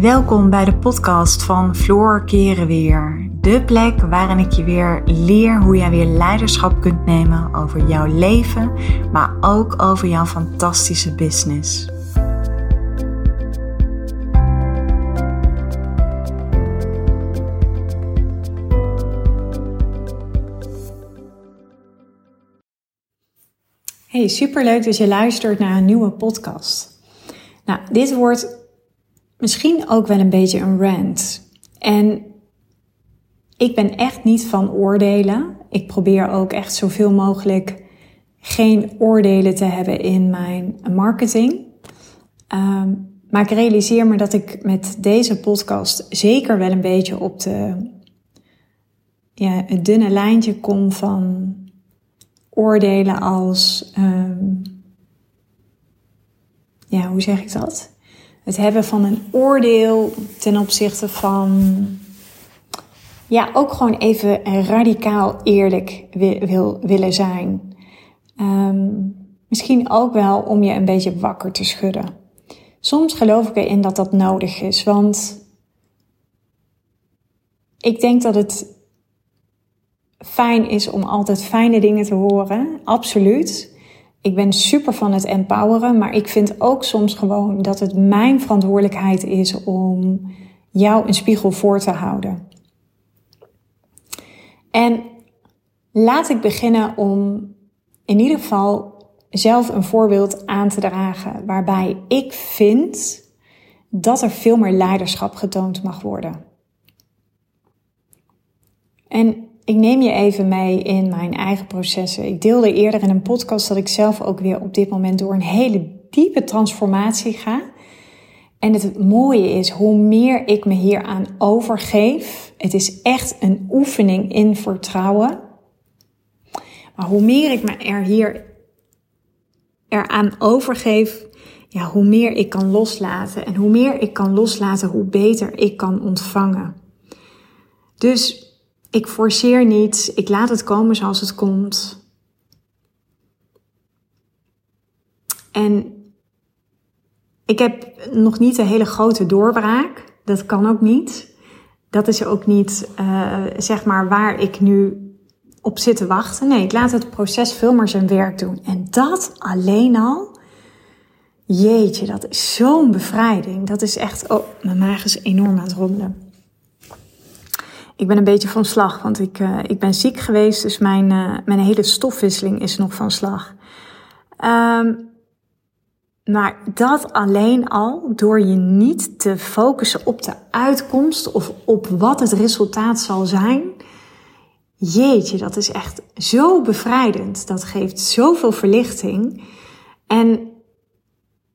Welkom bij de podcast van Floor Keren Weer. De plek waarin ik je weer leer hoe jij weer leiderschap kunt nemen over jouw leven, maar ook over jouw fantastische business. Hey, superleuk dat je luistert naar een nieuwe podcast. Nou, dit wordt misschien ook wel een beetje een rant. En ik ben echt niet van oordelen. Ik probeer ook echt zoveel mogelijk geen oordelen te hebben in mijn marketing. Ehm, maar ik realiseer me dat ik met deze podcast zeker wel een beetje op de, ja, het dunne lijntje kom van oordelen als, ehm, ja, hoe zeg ik dat? Het hebben van een oordeel ten opzichte van, ja, ook gewoon even radicaal eerlijk wil, willen zijn. Ehm, misschien ook wel om je een beetje wakker te schudden. Soms geloof ik erin dat dat nodig is, want ik denk dat het fijn is om altijd fijne dingen te horen. Absoluut. Ik ben super van het empoweren, maar ik vind ook soms gewoon dat het mijn verantwoordelijkheid is om jou een spiegel voor te houden. En laat ik beginnen om in ieder geval zelf een voorbeeld aan te dragen waarbij ik vind dat er veel meer leiderschap getoond mag worden. En ik neem je even mee in mijn eigen processen. Ik deelde eerder in een podcast dat ik zelf ook weer op dit moment door een hele diepe transformatie ga. En het mooie is, hoe meer ik me hieraan overgeef, het is echt een oefening in vertrouwen. Maar hoe meer ik me er hier eraan overgeef, ja, hoe meer ik kan loslaten. En hoe meer ik kan loslaten, hoe beter ik kan ontvangen. Dus ik forceer niet, ik laat het komen zoals het komt. En ik heb nog niet een hele grote doorbraak. Dat kan ook niet. Dat is ook niet, uh, zeg maar, waar ik nu op zit te wachten. Nee, ik laat het proces veel meer zijn werk doen. En dat alleen al, jeetje, dat is zo'n bevrijding. Dat is echt, oh, mijn maag is enorm aan het rommelen ik ben een beetje van slag, want ik, uh, ik ben ziek geweest, dus mijn, uh, mijn hele stofwisseling is nog van slag. Um, maar dat alleen al, door je niet te focussen op de uitkomst of op wat het resultaat zal zijn. Jeetje, dat is echt zo bevrijdend. Dat geeft zoveel verlichting. En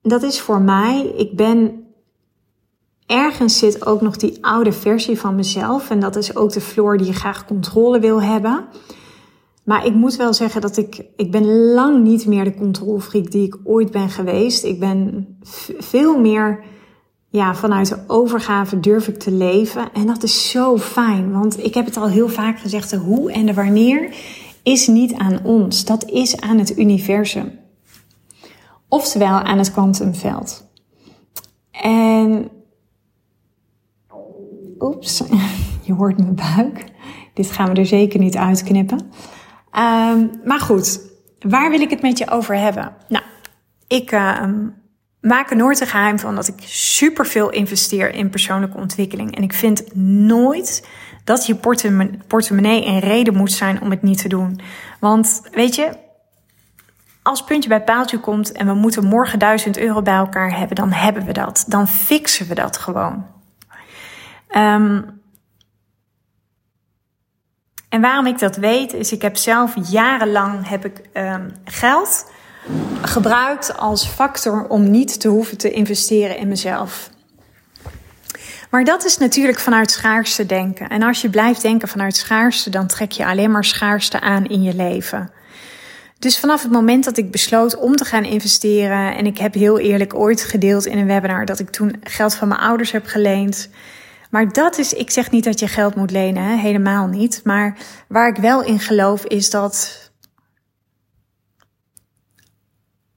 dat is voor mij, ik ben ergens zit ook nog die oude versie van mezelf. En dat is ook de Floor die graag controle wil hebben. Maar ik moet wel zeggen dat ik, ik ben lang niet meer de controlfreak die ik ooit ben geweest. Ik ben veel meer, ja, vanuit de overgave durf ik te leven. En dat is zo fijn, want ik heb het al heel vaak gezegd, de hoe en de wanneer is niet aan ons. Dat is aan het universum. Oftewel aan het kwantumveld. En Oeps, je hoort mijn buik. Dit gaan we er zeker niet uitknippen. Um, maar goed, waar wil ik het met je over hebben? Nou, ik uh, maak er nooit een geheim van dat ik superveel investeer in persoonlijke ontwikkeling. En ik vind nooit dat je portemonnee een reden moet zijn om het niet te doen. Want weet je, als puntje bij paaltje komt en we moeten morgen 1000 euro bij elkaar hebben, dan hebben we dat. Dan fixen we dat gewoon. Um, en waarom ik dat weet, is ik heb zelf jarenlang heb ik um, geld gebruikt als factor om niet te hoeven te investeren in mezelf. Maar dat is natuurlijk vanuit schaarste denken. En als je blijft denken vanuit schaarste, dan trek je alleen maar schaarste aan in je leven. Dus vanaf het moment dat ik besloot om te gaan investeren, en ik heb heel eerlijk ooit gedeeld in een webinar dat ik toen geld van mijn ouders heb geleend. Maar dat is, ik zeg niet dat je geld moet lenen, hè? helemaal niet. Maar waar ik wel in geloof is dat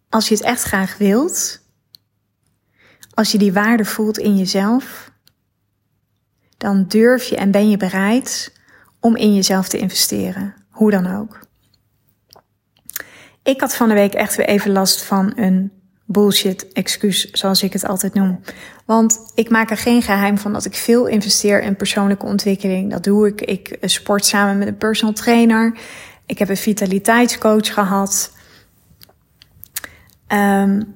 als je het echt graag wilt, als je die waarde voelt in jezelf, dan durf je en ben je bereid om in jezelf te investeren. Hoe dan ook. Ik had van de week echt weer even last van een bullshit excuus, zoals ik het altijd noem. Want ik maak er geen geheim van dat ik veel investeer in persoonlijke ontwikkeling. Dat doe ik. Ik sport samen met een personal trainer. Ik heb een vitaliteitscoach gehad. Um,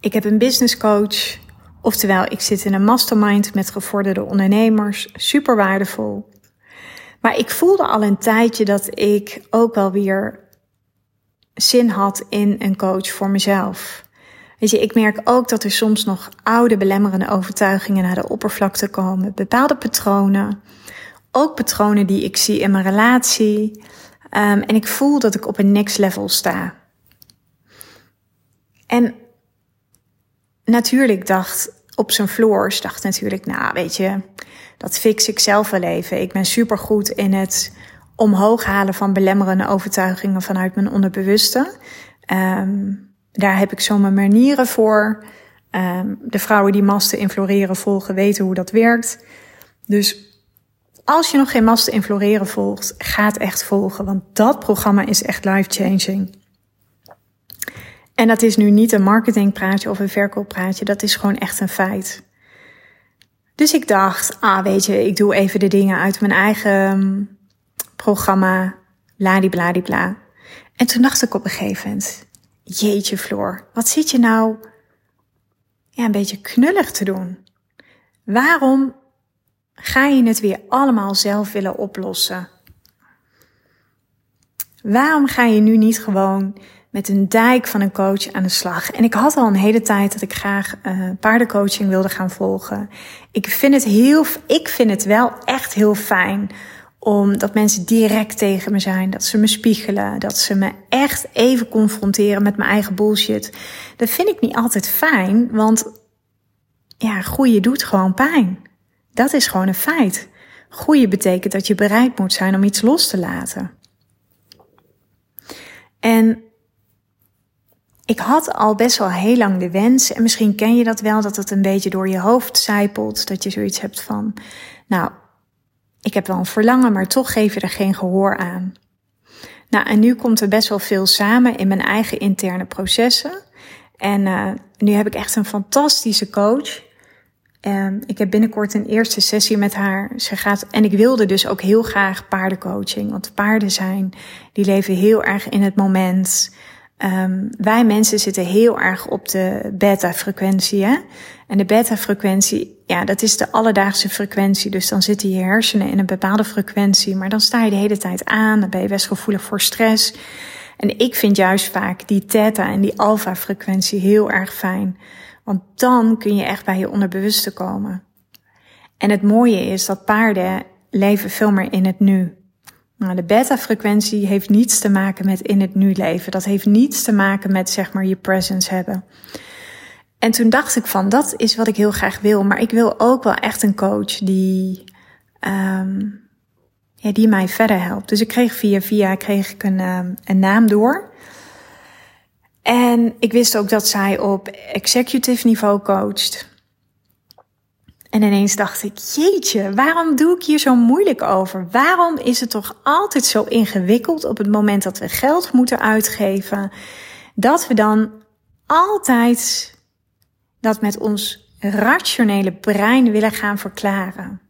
ik heb een business coach. Oftewel, ik zit in een mastermind met gevorderde ondernemers. Super waardevol. Maar ik voelde al een tijdje dat ik ook wel weer zin had in een coach voor mezelf. Weet je, ik merk ook dat er soms nog oude belemmerende overtuigingen naar de oppervlakte komen. Bepaalde patronen. Ook patronen die ik zie in mijn relatie. Um, en ik voel dat ik op een next level sta. En natuurlijk dacht op zijn floors, dacht natuurlijk, nou weet je, dat fix ik zelf wel even. Ik ben supergoed in het omhoog halen van belemmerende overtuigingen vanuit mijn onderbewuste. Um, daar heb ik zo mijn manieren voor. Um, de vrouwen die masten in volgen weten hoe dat werkt. Dus als je nog geen masten in floreren volgt, ga het echt volgen. Want dat programma is echt life-changing. En dat is nu niet een marketingpraatje of een verkooppraatje. Dat is gewoon echt een feit. Dus ik dacht, ah weet je, ik doe even de dingen uit mijn eigen programma, bladibladibla. En toen dacht ik op een gegeven moment, jeetje Floor, wat zit je nou ja, een beetje knullig te doen? Waarom ga je het weer allemaal zelf willen oplossen? Waarom ga je nu niet gewoon met een dijk van een coach aan de slag. En ik had al een hele tijd dat ik graag uh, paardencoaching wilde gaan volgen. Ik vind het heel, ik vind het wel echt heel fijn omdat mensen direct tegen me zijn, dat ze me spiegelen, dat ze me echt even confronteren met mijn eigen bullshit. Dat vind ik niet altijd fijn, want ja, groeien doet gewoon pijn. Dat is gewoon een feit. Groeien betekent dat je bereid moet zijn om iets los te laten. En ik had al best wel heel lang de wens, en misschien ken je dat wel, dat het een beetje door je hoofd zijpelt, dat je zoiets hebt van, nou, ik heb wel een verlangen, maar toch geef je er geen gehoor aan. Nou, en nu komt er best wel veel samen in mijn eigen interne processen. En uh, nu heb ik echt een fantastische coach. Um, ik heb binnenkort een eerste sessie met haar. Ze gaat, en ik wilde dus ook heel graag paardencoaching. Want paarden zijn, die leven heel erg in het moment. Um, wij mensen zitten heel erg op de beta-frequentie. Hè? En de beta-frequentie, ja, dat is de alledaagse frequentie. Dus dan zitten je hersenen in een bepaalde frequentie. Maar dan sta je de hele tijd aan. Dan ben je best gevoelig voor stress. En ik vind juist vaak die theta en die alpha-frequentie heel erg fijn. Want dan kun je echt bij je onderbewuste komen. En het mooie is dat paarden leven veel meer in het nu. Nou, de beta-frequentie heeft niets te maken met in het nu leven. Dat heeft niets te maken met zeg maar je presence hebben. En toen dacht ik van, dat is wat ik heel graag wil. Maar ik wil ook wel echt een coach die, um, ja, die mij verder helpt. Dus ik kreeg via via kreeg ik een, um, een naam door. En ik wist ook dat zij op executive niveau coacht. En ineens dacht ik, jeetje, waarom doe ik hier zo moeilijk over? Waarom is het toch altijd zo ingewikkeld op het moment dat we geld moeten uitgeven, dat we dan altijd dat met ons rationele brein willen gaan verklaren?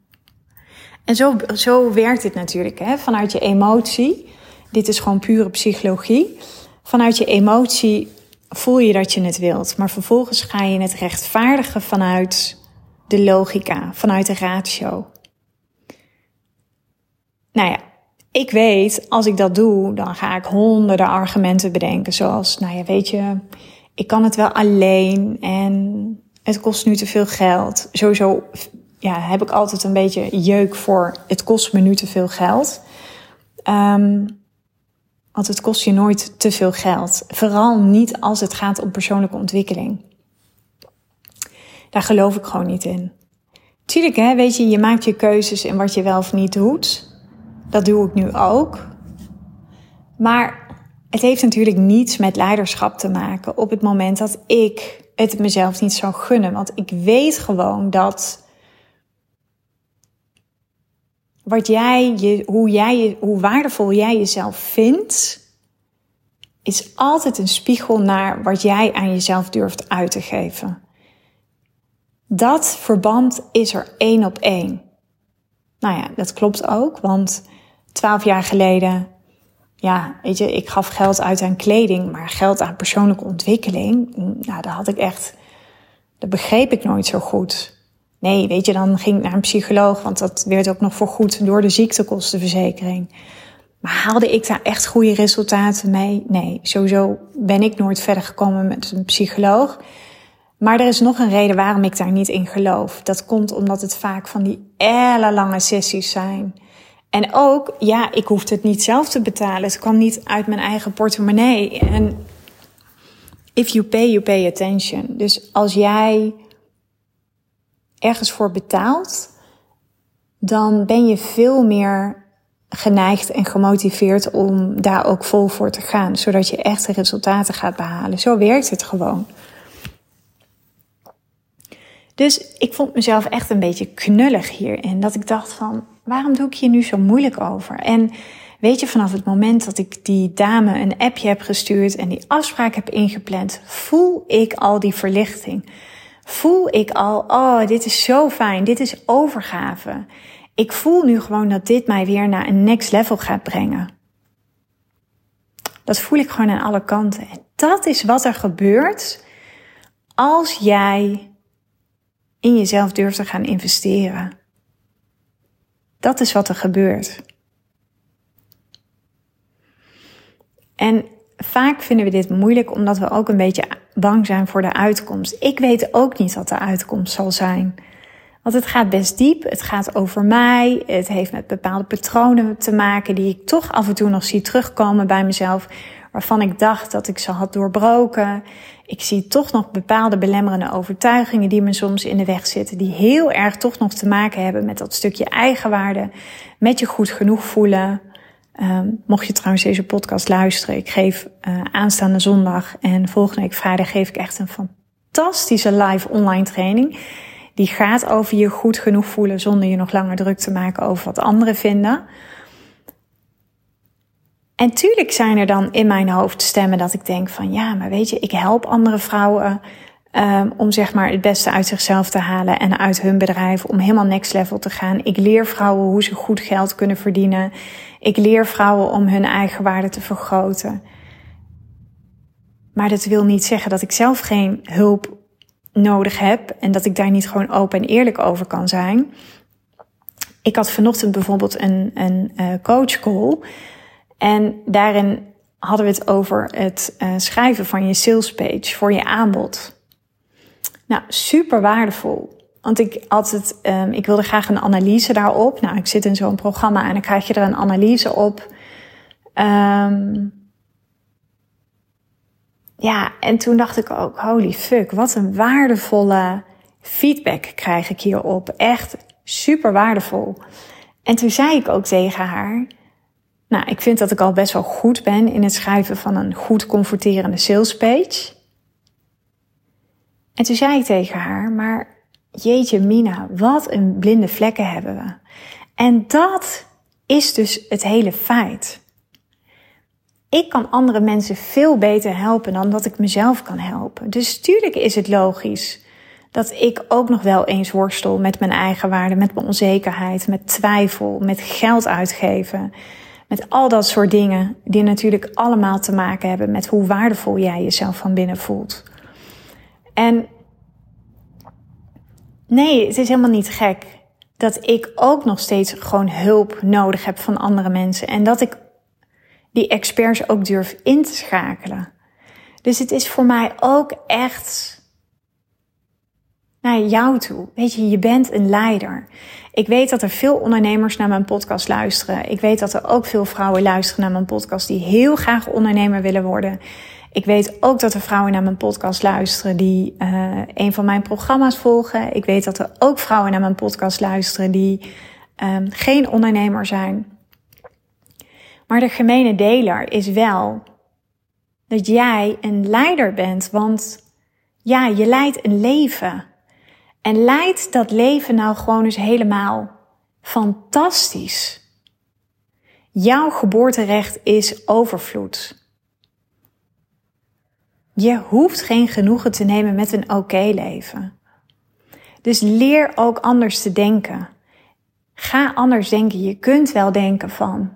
En zo, zo werkt het natuurlijk, hè? vanuit je emotie. Dit is gewoon pure psychologie. Vanuit je emotie voel je dat je het wilt, maar vervolgens ga je het rechtvaardigen vanuit de logica, vanuit de ratio. Nou ja, ik weet, als ik dat doe, dan ga ik honderden argumenten bedenken. Zoals, nou ja, weet je, ik kan het wel alleen en het kost nu te veel geld. Sowieso ja, heb ik altijd een beetje jeuk voor het kost me nu te veel geld. Um, want het kost je nooit te veel geld. Vooral niet als het gaat om persoonlijke ontwikkeling. Daar geloof ik gewoon niet in. Tuurlijk, hè, weet je, je maakt je keuzes in wat je wel of niet doet. Dat doe ik nu ook. Maar het heeft natuurlijk niets met leiderschap te maken op het moment dat ik het mezelf niet zou gunnen. Want ik weet gewoon dat wat jij, je, hoe, jij, hoe waardevol jij jezelf vindt, is altijd een spiegel naar wat jij aan jezelf durft uit te geven. Dat verband is er één op één. Nou ja, dat klopt ook, want twaalf jaar geleden, ja, weet je, ik gaf geld uit aan kleding, maar geld aan persoonlijke ontwikkeling, nou, dat had ik echt, dat begreep ik nooit zo goed. Nee, weet je, dan ging ik naar een psycholoog, want dat werd ook nog vergoed door de ziektekostenverzekering. Maar haalde ik daar echt goede resultaten mee? Nee, sowieso ben ik nooit verder gekomen met een psycholoog. Maar er is nog een reden waarom ik daar niet in geloof. Dat komt omdat het vaak van die ellenlange sessies zijn. En ook, ja, ik hoefde het niet zelf te betalen. Het kwam niet uit mijn eigen portemonnee. En if you pay, you pay attention. Dus als jij ergens voor betaalt, dan ben je veel meer geneigd en gemotiveerd om daar ook vol voor te gaan, zodat je echte resultaten gaat behalen. Zo werkt het gewoon. Dus ik vond mezelf echt een beetje knullig hierin. Dat ik dacht van, waarom doe ik hier nu zo moeilijk over? En weet je, vanaf het moment dat ik die dame een appje heb gestuurd en die afspraak heb ingepland, voel ik al die verlichting. Voel ik al, oh, dit is zo fijn, dit is overgave. Ik voel nu gewoon dat dit mij weer naar een next level gaat brengen. Dat voel ik gewoon aan alle kanten. En dat is wat er gebeurt als jij in jezelf durft te gaan investeren. Dat is wat er gebeurt. En vaak vinden we dit moeilijk omdat we ook een beetje bang zijn voor de uitkomst. Ik weet ook niet wat de uitkomst zal zijn. Want het gaat best diep, het gaat over mij, het heeft met bepaalde patronen te maken die ik toch af en toe nog zie terugkomen bij mezelf, waarvan ik dacht dat ik ze had doorbroken. Ik zie toch nog bepaalde belemmerende overtuigingen die me soms in de weg zitten, die heel erg toch nog te maken hebben met dat stukje eigenwaarde, met je goed genoeg voelen. Um, mocht je trouwens deze podcast luisteren, ik geef uh, aanstaande zondag en volgende week vrijdag geef ik echt een fantastische live online training. Die gaat over je goed genoeg voelen zonder je nog langer druk te maken over wat anderen vinden. En tuurlijk zijn er dan in mijn hoofd stemmen dat ik denk van ja, maar weet je, ik help andere vrouwen um, om zeg maar het beste uit zichzelf te halen en uit hun bedrijf om helemaal next level te gaan. Ik leer vrouwen hoe ze goed geld kunnen verdienen. Ik leer vrouwen om hun eigen waarde te vergroten. Maar dat wil niet zeggen dat ik zelf geen hulp nodig heb en dat ik daar niet gewoon open en eerlijk over kan zijn. Ik had vanochtend bijvoorbeeld een, een uh, coach call en daarin hadden we het over het uh, schrijven van je sales page voor je aanbod. Nou, super waardevol. Want ik het, um, ik wilde graag een analyse daarop. Nou, ik zit in zo'n programma en dan krijg je er een analyse op. Um, ja, en toen dacht ik ook, holy fuck, wat een waardevolle feedback krijg ik hierop. Echt super waardevol. En toen zei ik ook tegen haar, nou, ik vind dat ik al best wel goed ben in het schrijven van een goed converterende sales page. En toen zei ik tegen haar, maar jeetje Mina, wat een blinde vlekken hebben we. En dat is dus het hele feit. Ik kan andere mensen veel beter helpen dan dat ik mezelf kan helpen. Dus tuurlijk is het logisch dat ik ook nog wel eens worstel met mijn eigen waarde, met mijn onzekerheid, met twijfel, met geld uitgeven. Met al dat soort dingen die natuurlijk allemaal te maken hebben met hoe waardevol jij jezelf van binnen voelt. En nee, het is helemaal niet gek dat ik ook nog steeds gewoon hulp nodig heb van andere mensen. En dat ik die experts ook durf in te schakelen. Dus het is voor mij ook echt naar jou toe. Weet je, je bent een leider. Ik weet dat er veel ondernemers naar mijn podcast luisteren. Ik weet dat er ook veel vrouwen luisteren naar mijn podcast die heel graag ondernemer willen worden. Ik weet ook dat er vrouwen naar mijn podcast luisteren die uh, een van mijn programma's volgen. Ik weet dat er ook vrouwen naar mijn podcast luisteren die um, geen ondernemer zijn. Maar de gemene deler is wel dat jij een leider bent, want ja, je leidt een leven. En leidt dat leven nou gewoon eens helemaal Fantastisch. Jouw geboorterecht is overvloed. Je hoeft geen genoegen te nemen met een oké leven. Dus leer ook anders te denken. Ga anders denken. Je kunt wel denken van,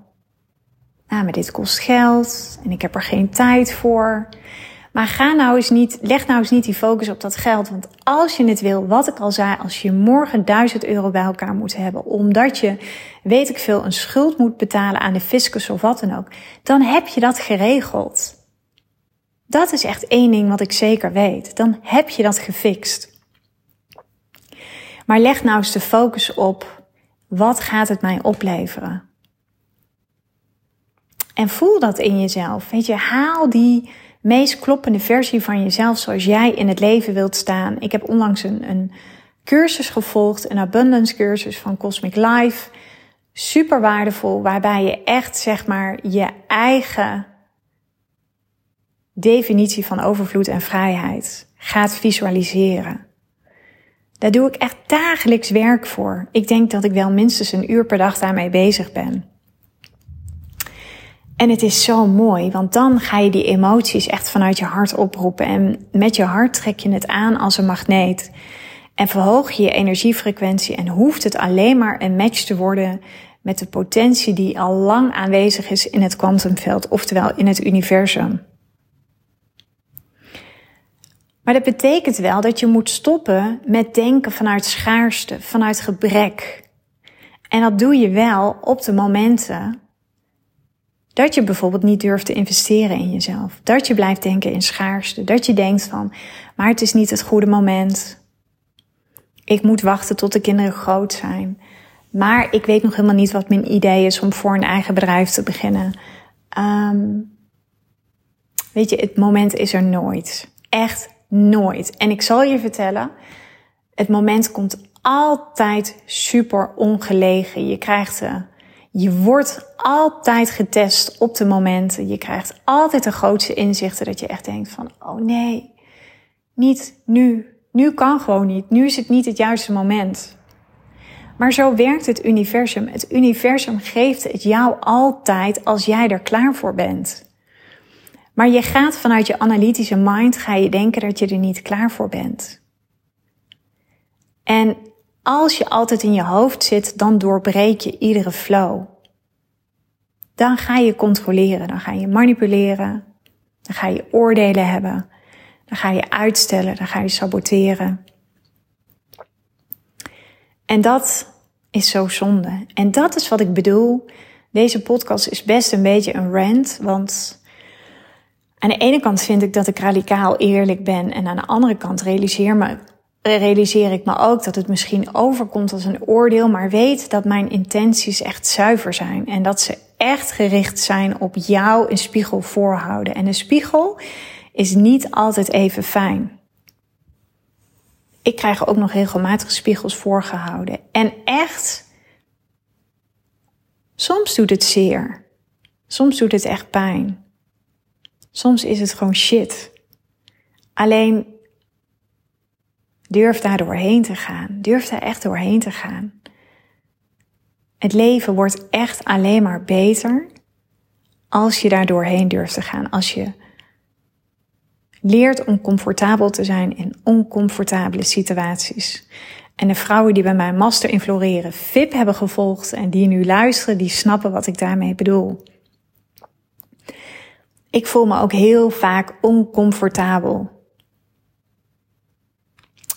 nou, maar dit kost geld en ik heb er geen tijd voor. Maar ga nou eens niet, leg nou eens niet die focus op dat geld. Want als je het wil, wat ik al zei, als je morgen 1000 euro bij elkaar moet hebben, omdat je, weet ik veel, een schuld moet betalen aan de fiscus of wat dan ook, dan heb je dat geregeld. Dat is echt één ding wat ik zeker weet. Dan heb je dat gefixt. Maar leg nou eens de focus op, wat gaat het mij opleveren? En voel dat in jezelf. Weet je, haal die meest kloppende versie van jezelf zoals jij in het leven wilt staan. Ik heb onlangs een, een cursus gevolgd, een abundance cursus van Cosmic Life. Super waardevol, waarbij je echt zeg maar je eigen definitie van overvloed en vrijheid gaat visualiseren. Daar doe ik echt dagelijks werk voor. Ik denk dat ik wel minstens een uur per dag daarmee bezig ben. En het is zo mooi, want dan ga je die emoties echt vanuit je hart oproepen. En met je hart trek je het aan als een magneet. En verhoog je je energiefrequentie en hoeft het alleen maar een match te worden met de potentie die al lang aanwezig is in het kwantumveld, oftewel in het universum. Maar dat betekent wel dat je moet stoppen met denken vanuit schaarste, vanuit gebrek. En dat doe je wel op de momenten dat je bijvoorbeeld niet durft te investeren in jezelf. Dat je blijft denken in schaarste. Dat je denkt van, maar het is niet het goede moment. Ik moet wachten tot de kinderen groot zijn. Maar ik weet nog helemaal niet wat mijn idee is om voor een eigen bedrijf te beginnen. Um, weet je, het moment is er nooit. Echt nooit. En ik zal je vertellen, het moment komt altijd super ongelegen. Je krijgt de je wordt altijd getest op de momenten. Je krijgt altijd de grootste inzichten dat je echt denkt van, oh nee, niet nu. Nu kan gewoon niet. Nu is het niet het juiste moment. Maar zo werkt het universum. Het universum geeft het jou altijd als jij er klaar voor bent. Maar je gaat vanuit je analytische mind, ga je denken dat je er niet klaar voor bent. En als je altijd in je hoofd zit, dan doorbreek je iedere flow. Dan ga je controleren, dan ga je manipuleren, dan ga je oordelen hebben, dan ga je uitstellen, dan ga je saboteren. En dat is zo zonde. En dat is wat ik bedoel. Deze podcast is best een beetje een rant, want aan de ene kant vind ik dat ik radicaal eerlijk ben en aan de andere kant realiseer me realiseer ik me ook dat het misschien overkomt als een oordeel, maar weet dat mijn intenties echt zuiver zijn en dat ze echt gericht zijn op jou een spiegel voorhouden. En een spiegel is niet altijd even fijn. Ik krijg ook nog regelmatig spiegels voorgehouden. En echt, soms doet het zeer. Soms doet het echt pijn. Soms is het gewoon shit. Alleen Durf daar doorheen te gaan. Durf daar echt doorheen te gaan. Het leven wordt echt alleen maar beter als je daar doorheen durft te gaan. Als je leert om comfortabel te zijn in oncomfortabele situaties. En de vrouwen die bij mijn master in floreren VIP hebben gevolgd en die nu luisteren, die snappen wat ik daarmee bedoel. Ik voel me ook heel vaak oncomfortabel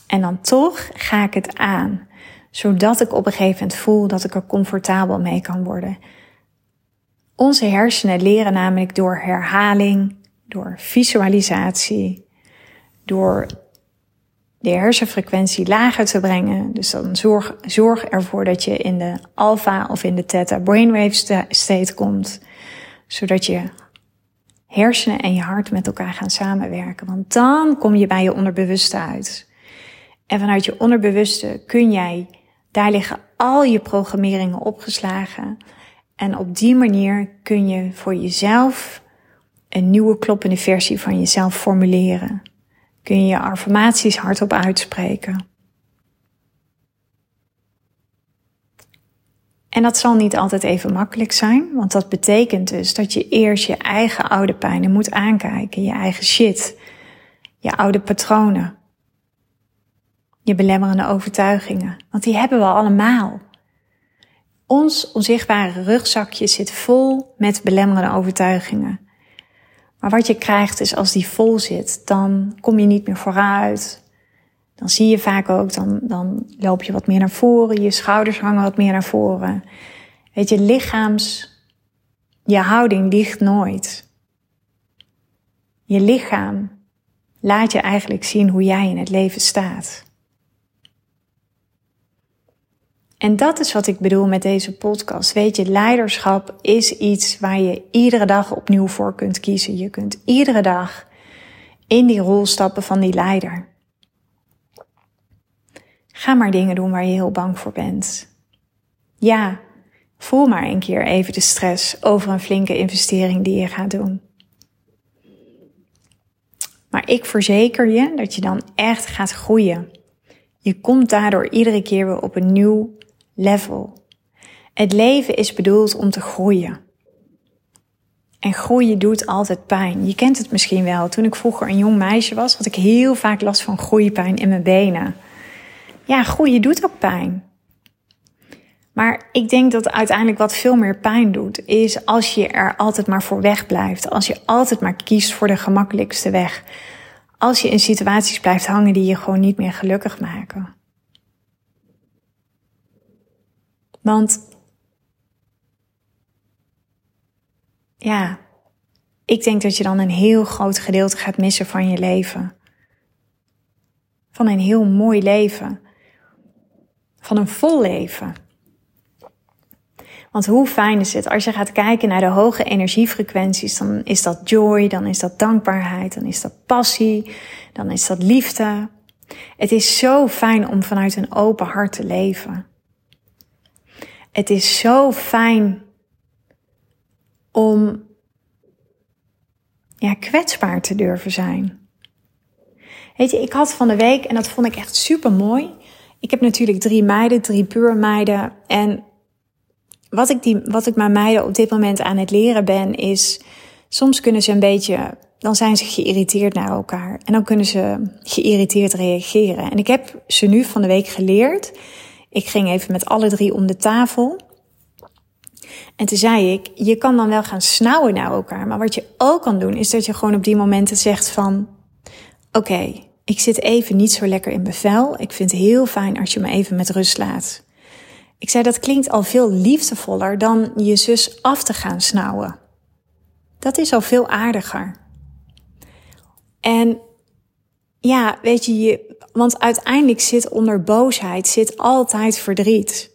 en dan toch ga ik het aan, zodat ik op een gegeven moment voel dat ik er comfortabel mee kan worden. Onze hersenen leren namelijk door herhaling, door visualisatie, door de hersenfrequentie lager te brengen. Dus dan zorg, zorg ervoor dat je in de alpha of in de theta brainwave state komt, zodat je hersenen en je hart met elkaar gaan samenwerken. Want dan kom je bij je onderbewuste uit. En vanuit je onderbewuste kun jij, daar liggen al je programmeringen opgeslagen. En op die manier kun je voor jezelf een nieuwe kloppende versie van jezelf formuleren. Kun je je affirmaties hardop uitspreken. En dat zal niet altijd even makkelijk zijn, want dat betekent dus dat je eerst je eigen oude pijnen moet aankijken, je eigen shit, je oude patronen, je belemmerende overtuigingen, want die hebben we allemaal. Ons onzichtbare rugzakje zit vol met belemmerende overtuigingen. Maar wat je krijgt is als die vol zit, dan kom je niet meer vooruit. Dan zie je vaak ook, dan, dan loop je wat meer naar voren, je schouders hangen wat meer naar voren. Weet je, lichaams, je houding ligt nooit. Je lichaam laat je eigenlijk zien hoe jij in het leven staat. En dat is wat ik bedoel met deze podcast. Weet je, leiderschap is iets waar je iedere dag opnieuw voor kunt kiezen. Je kunt iedere dag in die rol stappen van die leider. Ga maar dingen doen waar je heel bang voor bent. Ja, voel maar een keer even de stress over een flinke investering die je gaat doen. Maar ik verzeker je dat je dan echt gaat groeien. Je komt daardoor iedere keer weer op een nieuw level. Het leven is bedoeld om te groeien. En groeien doet altijd pijn. Je kent het misschien wel. Toen ik vroeger een jong meisje was, had ik heel vaak last van groeipijn in mijn benen. Ja, groeien doet ook pijn. Maar ik denk dat uiteindelijk wat veel meer pijn doet, is als je er altijd maar voor weg blijft. Als je altijd maar kiest voor de gemakkelijkste weg. Als je in situaties blijft hangen die je gewoon niet meer gelukkig maken. Want ja, ik denk dat je dan een heel groot gedeelte gaat missen van je leven. Van een heel mooi leven. Van een vol leven. Want hoe fijn is het als je gaat kijken naar de hoge energiefrequenties, dan is dat joy, dan is dat dankbaarheid, dan is dat passie, dan is dat liefde. Het is zo fijn om vanuit een open hart te leven. Het is zo fijn om ja, kwetsbaar te durven zijn. Weet je, ik had van de week, en dat vond ik echt super mooi. Ik heb natuurlijk drie meiden, drie puur meiden. En wat ik, die, wat ik mijn meiden op dit moment aan het leren ben, is soms kunnen ze een beetje, dan zijn ze geïrriteerd naar elkaar. En dan kunnen ze geïrriteerd reageren. En ik heb ze nu van de week geleerd ik ging even met alle drie om de tafel. En toen zei ik, je kan dan wel gaan snauwen naar elkaar. Maar wat je ook kan doen, is dat je gewoon op die momenten zegt van... Oké, ik zit even niet zo lekker in bevel. Ik vind het heel fijn als je me even met rust laat. Ik zei, dat klinkt al veel liefdevoller dan je zus af te gaan snauwen. Dat is al veel aardiger. En ja, weet je, want uiteindelijk zit onder boosheid zit altijd verdriet.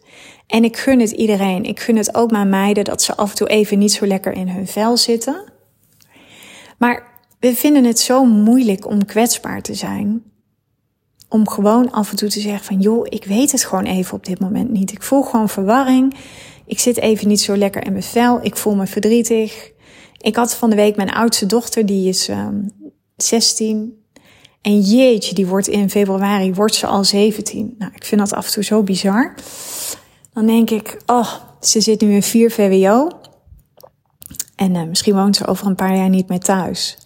En ik gun het iedereen. Ik gun het ook mijn meiden dat ze af en toe even niet zo lekker in hun vel zitten. Maar we vinden het zo moeilijk om kwetsbaar te zijn. Om gewoon af en toe te zeggen van joh, ik weet het gewoon even op dit moment niet. Ik voel gewoon verwarring. Ik zit even niet zo lekker in mijn vel. Ik voel me verdrietig. Ik had van de week mijn oudste dochter, die is um, ehm, 16. En jeetje, die wordt in februari, wordt ze al 17. Nou, ik vind dat af en toe zo bizar. Dan denk ik, oh, ze zit nu in 4 VWO. En uh, misschien woont ze over een paar jaar niet meer thuis.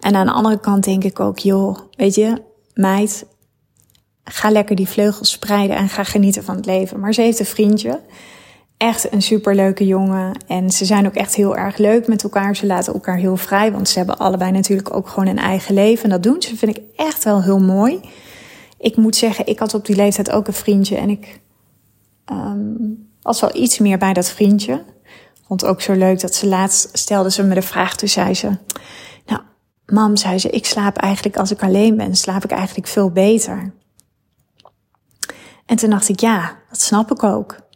En aan de andere kant denk ik ook, joh, weet je, meid, ga lekker die vleugels spreiden en ga genieten van het leven. Maar ze heeft een vriendje echt een superleuke jongen. En ze zijn ook echt heel erg leuk met elkaar. Ze laten elkaar heel vrij, want ze hebben allebei natuurlijk ook gewoon een eigen leven. En dat doen ze, vind ik echt wel heel mooi. Ik moet zeggen, ik had op die leeftijd ook een vriendje. En ik um, was wel iets meer bij dat vriendje. Vond ook zo leuk dat ze laatst stelde ze me de vraag. Toen zei ze, nou, mam, zei ze, ik slaap eigenlijk als ik alleen ben, slaap ik eigenlijk veel beter. En toen dacht ik, ja, dat snap ik ook.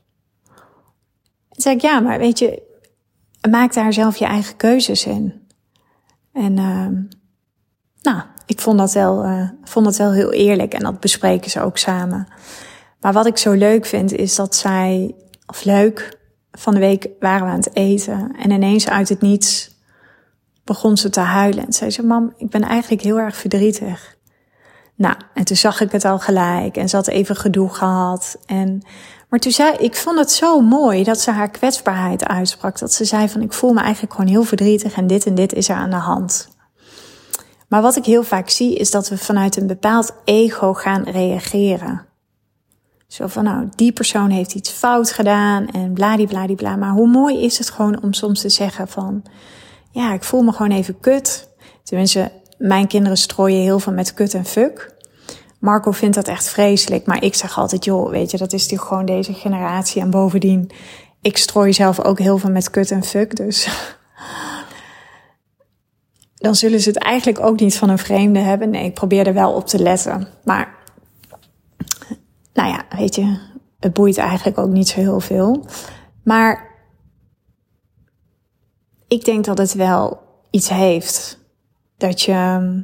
Toen zei ik, ja, maar weet je, maak daar zelf je eigen keuzes in. En uh, nou, ik vond dat, wel, uh, vond dat wel heel eerlijk en dat bespreken ze ook samen. Maar wat ik zo leuk vind is dat zij, of leuk, van de week waren we aan het eten en ineens uit het niets begon ze te huilen. En zei ze, mam, ik ben eigenlijk heel erg verdrietig. Nou, en toen zag ik het al gelijk en ze had even gedoe gehad. En, maar toen zei ik vond het zo mooi dat ze haar kwetsbaarheid uitsprak. Dat ze zei van ik voel me eigenlijk gewoon heel verdrietig en dit en dit is er aan de hand. Maar wat ik heel vaak zie is dat we vanuit een bepaald ego gaan reageren. Zo van nou, die persoon heeft iets fout gedaan en bladibladibla. Maar hoe mooi is het gewoon om soms te zeggen van ja, ik voel me gewoon even kut. Tenminste, mijn kinderen strooien heel veel met kut en fuck. Marco vindt dat echt vreselijk, maar ik zeg altijd, joh, weet je, dat is natuurlijk gewoon deze generatie. En bovendien, ik strooi zelf ook heel veel met kut en fuck, dus dan zullen ze het eigenlijk ook niet van een vreemde hebben. Nee, ik probeer er wel op te letten. Maar, nou ja, weet je, het boeit eigenlijk ook niet zo heel veel. Maar ik denk dat het wel iets heeft dat je,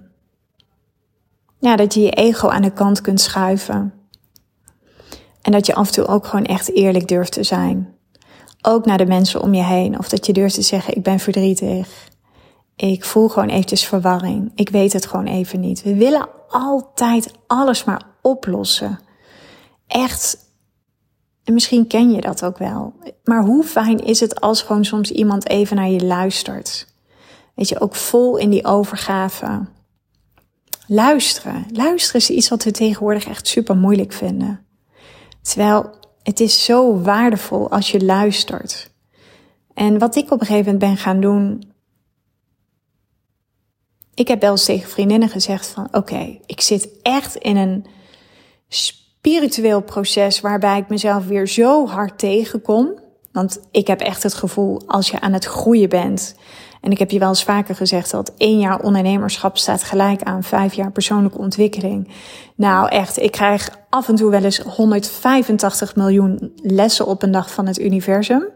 ja, dat je je ego aan de kant kunt schuiven. En dat je af en toe ook gewoon echt eerlijk durft te zijn. Ook naar de mensen om je heen. Of dat je durft te zeggen, ik ben verdrietig. Ik voel gewoon eventjes verwarring. Ik weet het gewoon even niet. We willen altijd alles maar oplossen. Echt. En misschien ken je dat ook wel. Maar hoe fijn is het als gewoon soms iemand even naar je luistert? Weet je, ook vol in die overgave. Luisteren. Luisteren is iets wat we tegenwoordig echt super moeilijk vinden. Terwijl het is zo waardevol als je luistert. En wat ik op een gegeven moment ben gaan doen. Ik heb wel eens tegen vriendinnen gezegd van oké, ik zit echt in een spiritueel proces waarbij ik mezelf weer zo hard tegenkom. Want ik heb echt het gevoel als je aan het groeien bent en ik heb je wel eens vaker gezegd dat één jaar ondernemerschap staat gelijk aan vijf jaar persoonlijke ontwikkeling. Nou echt, ik krijg af en toe wel eens 185 miljoen lessen op een dag van het universum.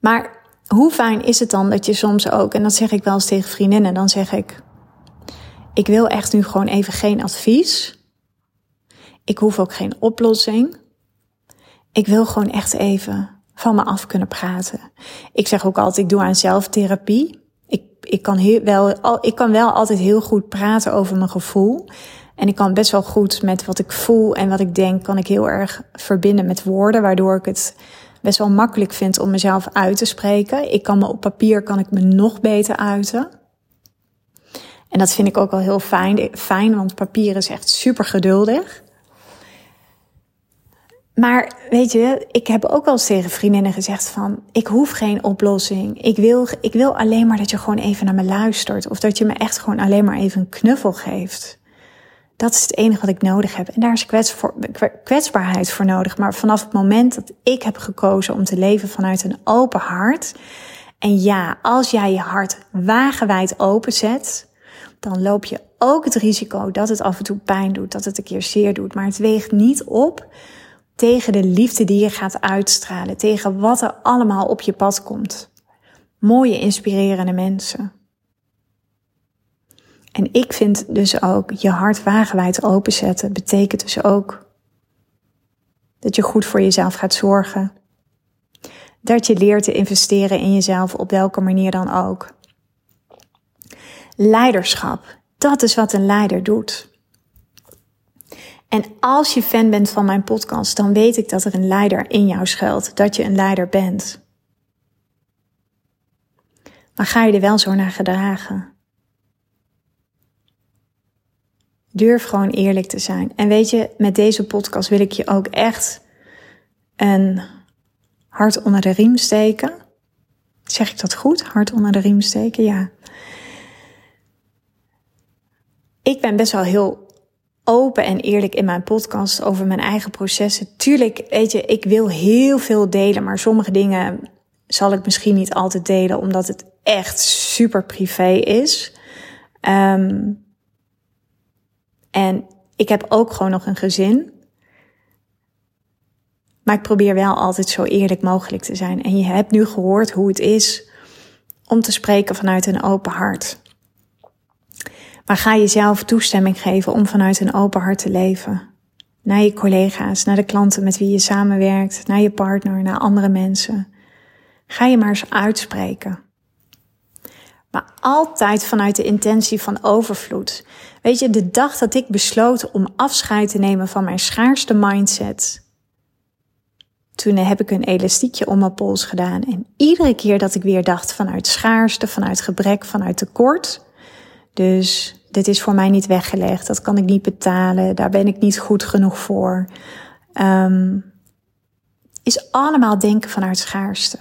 Maar hoe fijn is het dan dat je soms ook, en dat zeg ik wel eens tegen vriendinnen, dan zeg ik, ik wil echt nu gewoon even geen advies. Ik hoef ook geen oplossing. Ik wil gewoon echt even van me af kunnen praten. Ik zeg ook altijd, ik doe aan zelftherapie. Ik, ik, kan heel wel, ik kan wel altijd heel goed praten over mijn gevoel. En ik kan best wel goed met wat ik voel en wat ik denk, kan ik heel erg verbinden met woorden, waardoor ik het best wel makkelijk vind om mezelf uit te spreken. Ik kan me op papier kan ik me nog beter uiten. En dat vind ik ook wel heel fijn, fijn want papier is echt super geduldig. Maar weet je, ik heb ook wel eens tegen vriendinnen gezegd van, ik hoef geen oplossing. Ik wil, ik wil alleen maar dat je gewoon even naar me luistert. Of dat je me echt gewoon alleen maar even een knuffel geeft. Dat is het enige wat ik nodig heb. En daar is kwetsbaarheid voor nodig. Maar vanaf het moment dat ik heb gekozen om te leven vanuit een open hart. En ja, als jij je hart wagenwijd openzet, dan loop je ook het risico dat het af en toe pijn doet, dat het een keer zeer doet. Maar het weegt niet op tegen de liefde die je gaat uitstralen, tegen wat er allemaal op je pad komt. Mooie, inspirerende mensen. En ik vind dus ook je hart wagenwijd openzetten betekent dus ook dat je goed voor jezelf gaat zorgen. Dat je leert te investeren in jezelf op welke manier dan ook. Leiderschap, dat is wat een leider doet. En als je fan bent van mijn podcast, dan weet ik dat er een leider in jou schuilt, dat je een leider bent. Maar ga je er wel zo naar gedragen? Durf gewoon eerlijk te zijn. En weet je, met deze podcast wil ik je ook echt een hart onder de riem steken. Zeg ik dat goed? Hart onder de riem steken, ja. Ik ben best wel heel open en eerlijk in mijn podcast over mijn eigen processen. Tuurlijk, weet je, ik wil heel veel delen, maar sommige dingen zal ik misschien niet altijd delen, omdat het echt super privé is. Um, en ik heb ook gewoon nog een gezin. Maar ik probeer wel altijd zo eerlijk mogelijk te zijn. En je hebt nu gehoord hoe het is om te spreken vanuit een open hart. Maar ga jezelf toestemming geven om vanuit een open hart te leven. Naar je collega's, naar de klanten met wie je samenwerkt, naar je partner, naar andere mensen. Ga je maar eens uitspreken. Maar altijd vanuit de intentie van overvloed. Weet je, de dag dat ik besloot om afscheid te nemen van mijn schaarste mindset. Toen heb ik een elastiekje om mijn pols gedaan. En iedere keer dat ik weer dacht vanuit schaarste, vanuit gebrek, vanuit tekort. Dus dit is voor mij niet weggelegd. Dat kan ik niet betalen. Daar ben ik niet goed genoeg voor. Um, is allemaal denken vanuit schaarste.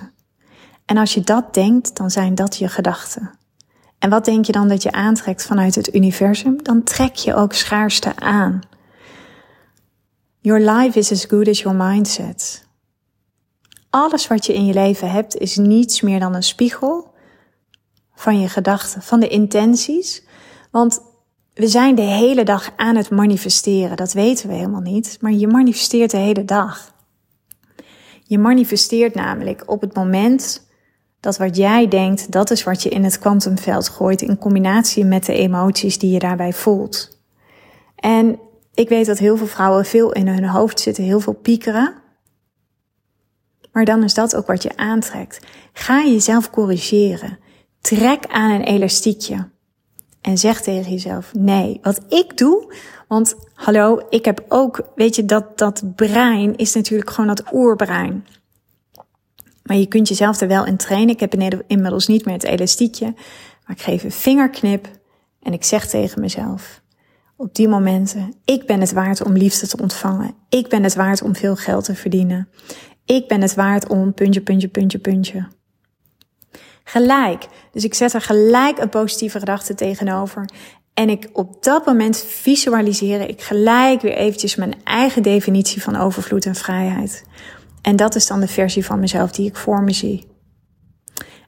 En als je dat denkt, dan zijn dat je gedachten. En wat denk je dan dat je aantrekt vanuit het universum? Dan trek je ook schaarste aan. Your life is as good as your mindset. Alles wat je in je leven hebt is niets meer dan een spiegel van je gedachten, van de intenties. Want we zijn de hele dag aan het manifesteren. Dat weten we helemaal niet. Maar je manifesteert de hele dag. Je manifesteert namelijk op het moment dat wat jij denkt, dat is wat je in het kwantumveld gooit in combinatie met de emoties die je daarbij voelt. En ik weet dat heel veel vrouwen veel in hun hoofd zitten, heel veel piekeren. Maar dan is dat ook wat je aantrekt. Ga jezelf corrigeren. Trek aan een elastiekje. En zeg tegen jezelf, nee, wat ik doe, want hallo, ik heb ook, weet je, dat, dat brein is natuurlijk gewoon dat oerbrein. Maar je kunt jezelf er wel in trainen. Ik heb inmiddels niet meer het elastiekje, maar ik geef een vingerknip en ik zeg tegen mezelf, op die momenten, ik ben het waard om liefde te ontvangen. Ik ben het waard om veel geld te verdienen. Ik ben het waard om puntje, puntje, puntje, puntje. Gelijk. Dus ik zet er gelijk een positieve gedachte tegenover. En ik op dat moment visualiseer ik gelijk weer eventjes mijn eigen definitie van overvloed en vrijheid. En dat is dan de versie van mezelf die ik voor me zie.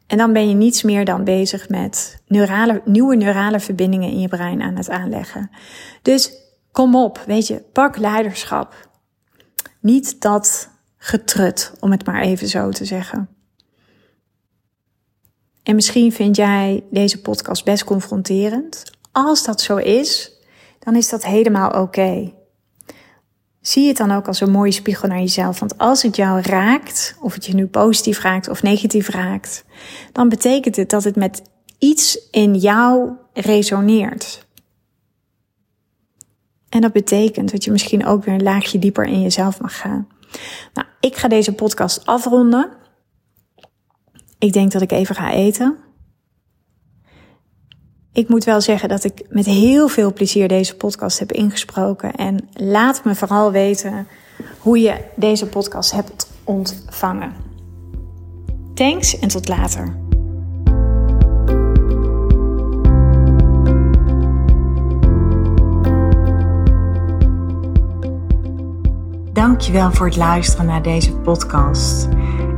En dan ben je niets meer dan bezig met neurale, nieuwe neurale verbindingen in je brein aan het aanleggen. Dus kom op, weet je, pak leiderschap. Niet dat getrut, om het maar even zo te zeggen. En misschien vind jij deze podcast best confronterend. Als dat zo is, dan is dat helemaal oké. Zie het dan ook als een mooie spiegel naar jezelf. Want als het jou raakt, of het je nu positief raakt of negatief raakt, dan betekent het dat het met iets in jou resoneert. En dat betekent dat je misschien ook weer een laagje dieper in jezelf mag gaan. Nou, ik ga deze podcast afronden. Ik denk dat ik even ga eten. Ik moet wel zeggen dat ik met heel veel plezier deze podcast heb ingesproken. En laat me vooral weten hoe je deze podcast hebt ontvangen. Thanks en tot later. Dankjewel voor het luisteren naar deze podcast.